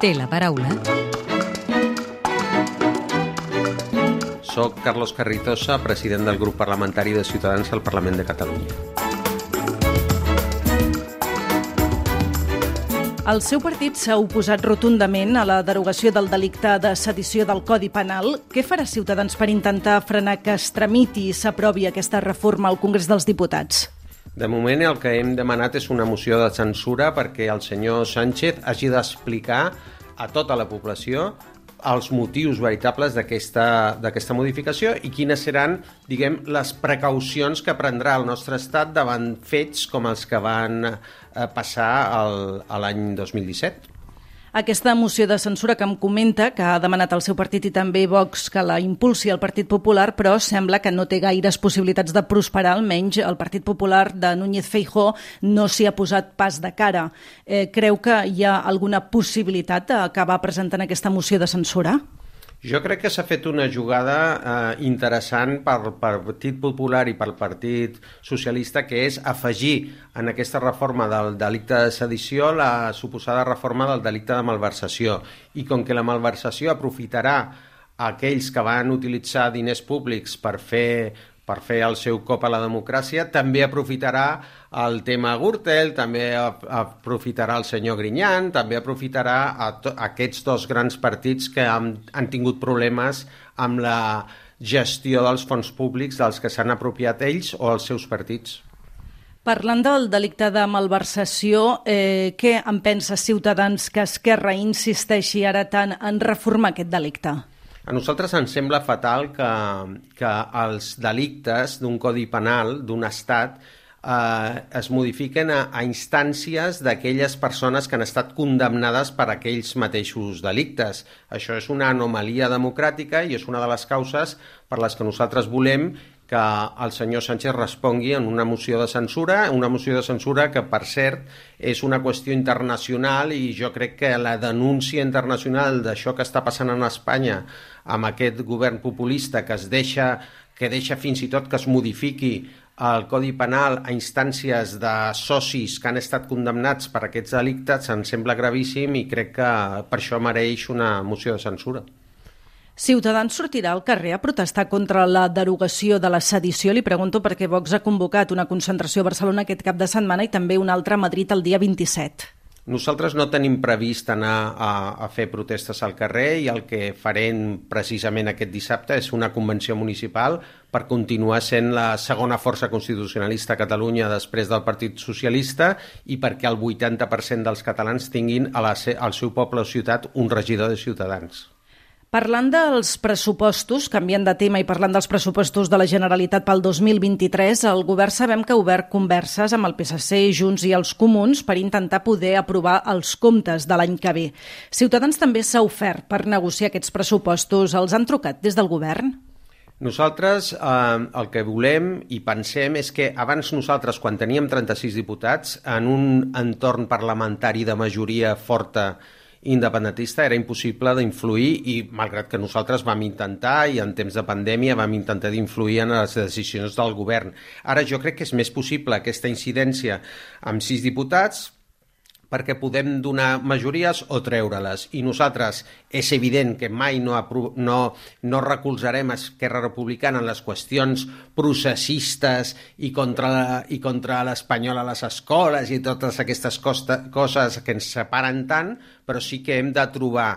Té la paraula. Soc Carlos Carrizosa, president del grup parlamentari de Ciutadans al Parlament de Catalunya. El seu partit s'ha oposat rotundament a la derogació del delicte de sedició del Codi Penal. Què farà Ciutadans per intentar frenar que es tramiti i s'aprovi aquesta reforma al Congrés dels Diputats? De moment el que hem demanat és una moció de censura perquè el senyor Sánchez hagi d'explicar a tota la població els motius veritables d'aquesta modificació i quines seran, diguem, les precaucions que prendrà el nostre estat davant fets com els que van eh, passar l'any 2017. Aquesta moció de censura que em comenta, que ha demanat el seu partit i també Vox que la impulsi el Partit Popular, però sembla que no té gaires possibilitats de prosperar, almenys el Partit Popular de Núñez Feijó no s'hi ha posat pas de cara. Eh, creu que hi ha alguna possibilitat d'acabar presentant aquesta moció de censura? Jo crec que s'ha fet una jugada eh, interessant per Partit Popular i pel Partit Socialista, que és afegir en aquesta reforma del delicte de sedició la suposada reforma del delicte de malversació. I com que la malversació aprofitarà aquells que van utilitzar diners públics per fer per fer el seu cop a la democràcia, també aprofitarà el tema Gürtel, també aprofitarà el senyor Grinyan, també aprofitarà a aquests dos grans partits que han, han tingut problemes amb la gestió dels fons públics dels que s'han apropiat ells o els seus partits. Parlant del delicte de malversació, eh, què en pensa Ciutadans que Esquerra insisteixi ara tant en reformar aquest delicte? A nosaltres ens sembla fatal que, que els delictes d'un codi penal d'un estat eh, es modifiquen a, a instàncies d'aquelles persones que han estat condemnades per aquells mateixos delictes. Això és una anomalia democràtica i és una de les causes per les que nosaltres volem que el senyor Sánchez respongui en una moció de censura, una moció de censura que, per cert, és una qüestió internacional i jo crec que la denúncia internacional d'això que està passant en Espanya amb aquest govern populista que es deixa que deixa fins i tot que es modifiqui el Codi Penal a instàncies de socis que han estat condemnats per aquests delictes em sembla gravíssim i crec que per això mereix una moció de censura. Ciutadans sortirà al carrer a protestar contra la derogació de la sedició. Li pregunto perquè Vox ha convocat una concentració a Barcelona aquest cap de setmana i també una altra a Madrid el dia 27. Nosaltres no tenim previst anar a, a fer protestes al carrer i el que farem precisament aquest dissabte és una convenció municipal per continuar sent la segona força constitucionalista a Catalunya després del Partit Socialista i perquè el 80% dels catalans tinguin a la, al seu poble o ciutat un regidor de Ciutadans. Parlant dels pressupostos, canviant de tema i parlant dels pressupostos de la Generalitat pel 2023, el govern sabem que ha obert converses amb el PSC, Junts i els Comuns per intentar poder aprovar els comptes de l'any que ve. Ciutadans també s'ha ofert per negociar aquests pressupostos. Els han trucat des del govern? Nosaltres eh, el que volem i pensem és que abans nosaltres, quan teníem 36 diputats, en un entorn parlamentari de majoria forta independentista era impossible d'influir i malgrat que nosaltres vam intentar i en temps de pandèmia vam intentar d'influir en les decisions del govern. Ara jo crec que és més possible aquesta incidència amb sis diputats perquè podem donar majories o treure-les. I nosaltres és evident que mai no, no, no recolzarem Esquerra Republicana en les qüestions processistes i contra, i contra l'espanyol a les escoles i totes aquestes costa, coses que ens separen tant, però sí que hem de trobar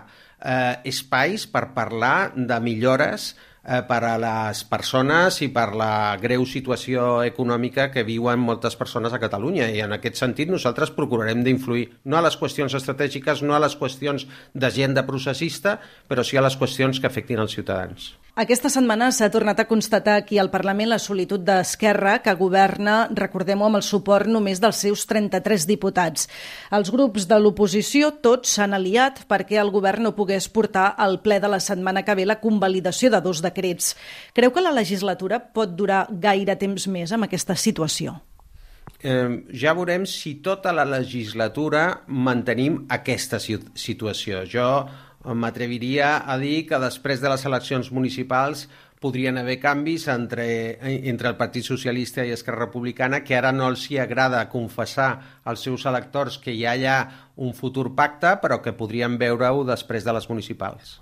eh, espais per parlar de millores eh, per a les persones i per la greu situació econòmica que viuen moltes persones a Catalunya i en aquest sentit nosaltres procurarem d'influir no a les qüestions estratègiques, no a les qüestions d'agenda processista, però sí a les qüestions que afectin els ciutadans. Aquesta setmana s'ha tornat a constatar aquí al Parlament la solitud d'Esquerra, que governa, recordem-ho, amb el suport només dels seus 33 diputats. Els grups de l'oposició tots s'han aliat perquè el govern no pogués portar al ple de la setmana que ve la convalidació de dos decrets. Creu que la legislatura pot durar gaire temps més amb aquesta situació? Eh, ja veurem si tota la legislatura mantenim aquesta situació. Jo m'atreviria a dir que després de les eleccions municipals podrien haver canvis entre, entre el Partit Socialista i Esquerra Republicana que ara no els hi agrada confessar als seus electors que hi ha un futur pacte, però que podrien veure-ho després de les municipals.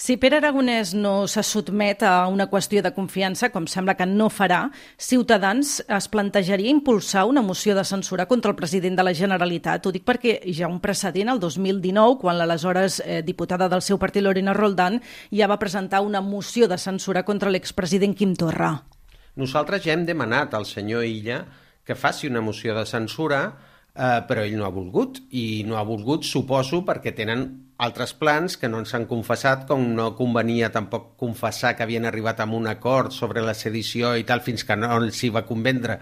Si Pere Aragonès no se sotmet a una qüestió de confiança, com sembla que no farà, Ciutadans es plantejaria impulsar una moció de censura contra el president de la Generalitat. Ho dic perquè ha un precedent el 2019, quan l'aleshores eh, diputada del seu partit, Lorena Roldán, ja va presentar una moció de censura contra l'expresident Quim Torra. Nosaltres ja hem demanat al senyor Illa que faci una moció de censura, eh, però ell no ha volgut, i no ha volgut, suposo, perquè tenen altres plans que no ens han confessat, com no convenia tampoc confessar que havien arribat a un acord sobre la sedició i tal, fins que no els hi va convendre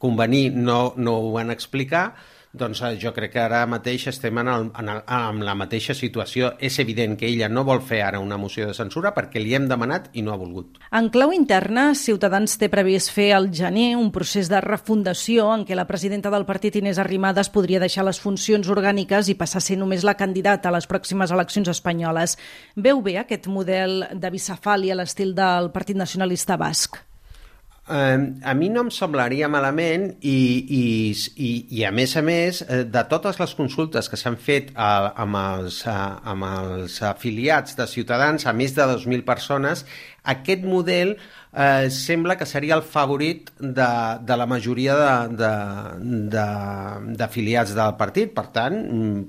convenir, no, no ho van explicar, doncs eh, jo crec que ara mateix estem en, el, en, el, en la mateixa situació. És evident que ella no vol fer ara una moció de censura perquè li hem demanat i no ha volgut. En clau interna, Ciutadans té previst fer al gener un procés de refundació en què la presidenta del partit, Inés Arrimadas, podria deixar les funcions orgàniques i passar a ser només la candidata a les pròximes eleccions espanyoles. Veu bé aquest model de bicefàlia a l'estil del Partit Nacionalista Basc? A mi no em semblaria malament i, i, i, i a més a més, eh, de totes les consultes que s'han fet a, amb, els, a, amb els afiliats de Ciutadans, a més de 2.000 persones, aquest model eh, sembla que seria el favorit de, de la majoria d'afiliats de, de, del partit. Per tant,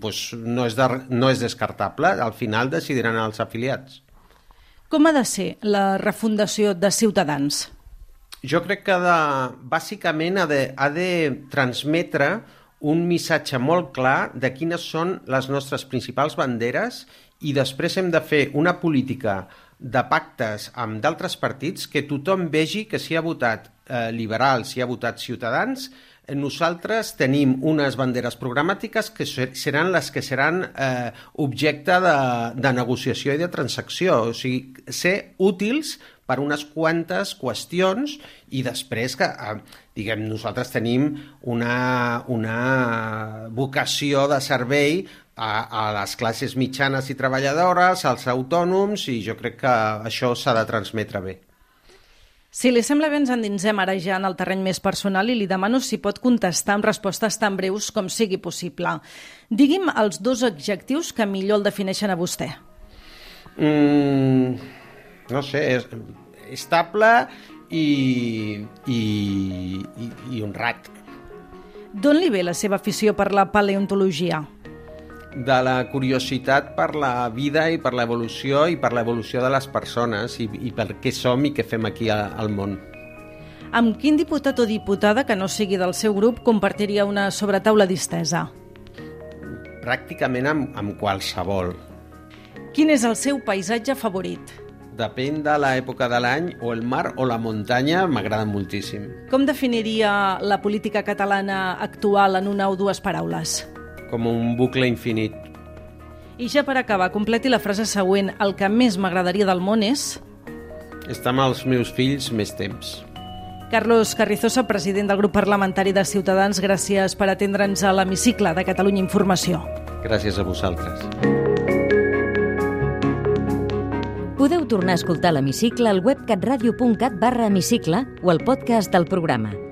doncs no, és de, no és descartable. Al final decidiran els afiliats. Com ha de ser la refundació de Ciutadans? Jo crec que de, bàsicament ha de, ha de transmetre un missatge molt clar de quines són les nostres principals banderes i després hem de fer una política de pactes amb d'altres partits que tothom vegi que si ha votat eh, liberals, si ha votat ciutadans, nosaltres tenim unes banderes programàtiques que seran les que seran eh, objecte de, de negociació i de transacció, o sigui, ser útils per unes quantes qüestions i després que, eh, diguem, nosaltres tenim una, una vocació de servei a, a les classes mitjanes i treballadores, als autònoms, i jo crec que això s'ha de transmetre bé. Si li sembla bé, ens endinsem ara ja en el terreny més personal i li demano si pot contestar amb respostes tan breus com sigui possible. Digui'm els dos adjectius que millor el defineixen a vostè. Mm, no sé, és, estable i, i, i, i honrat. D'on li ve la seva afició per la paleontologia? De la curiositat per la vida i per l'evolució i per l'evolució de les persones i, i per què som i què fem aquí a, al món. Amb quin diputat o diputada que no sigui del seu grup compartiria una sobretaula distesa? Pràcticament amb, amb qualsevol. Quin és el seu paisatge favorit? Depèn de l'època de l'any, o el mar o la muntanya m'agrada moltíssim. Com definiria la política catalana actual en una o dues paraules? Com un bucle infinit. I ja per acabar, completi la frase següent. El que més m'agradaria del món és... Estar amb els meus fills més temps. Carlos Carrizosa, president del grup parlamentari de Ciutadans, gràcies per atendre'ns a l'hemicicle de Catalunya Informació. Gràcies a vosaltres. Podeu tornar a escoltar l'hemicicle al web catradio.cat barra hemicicle o al podcast del programa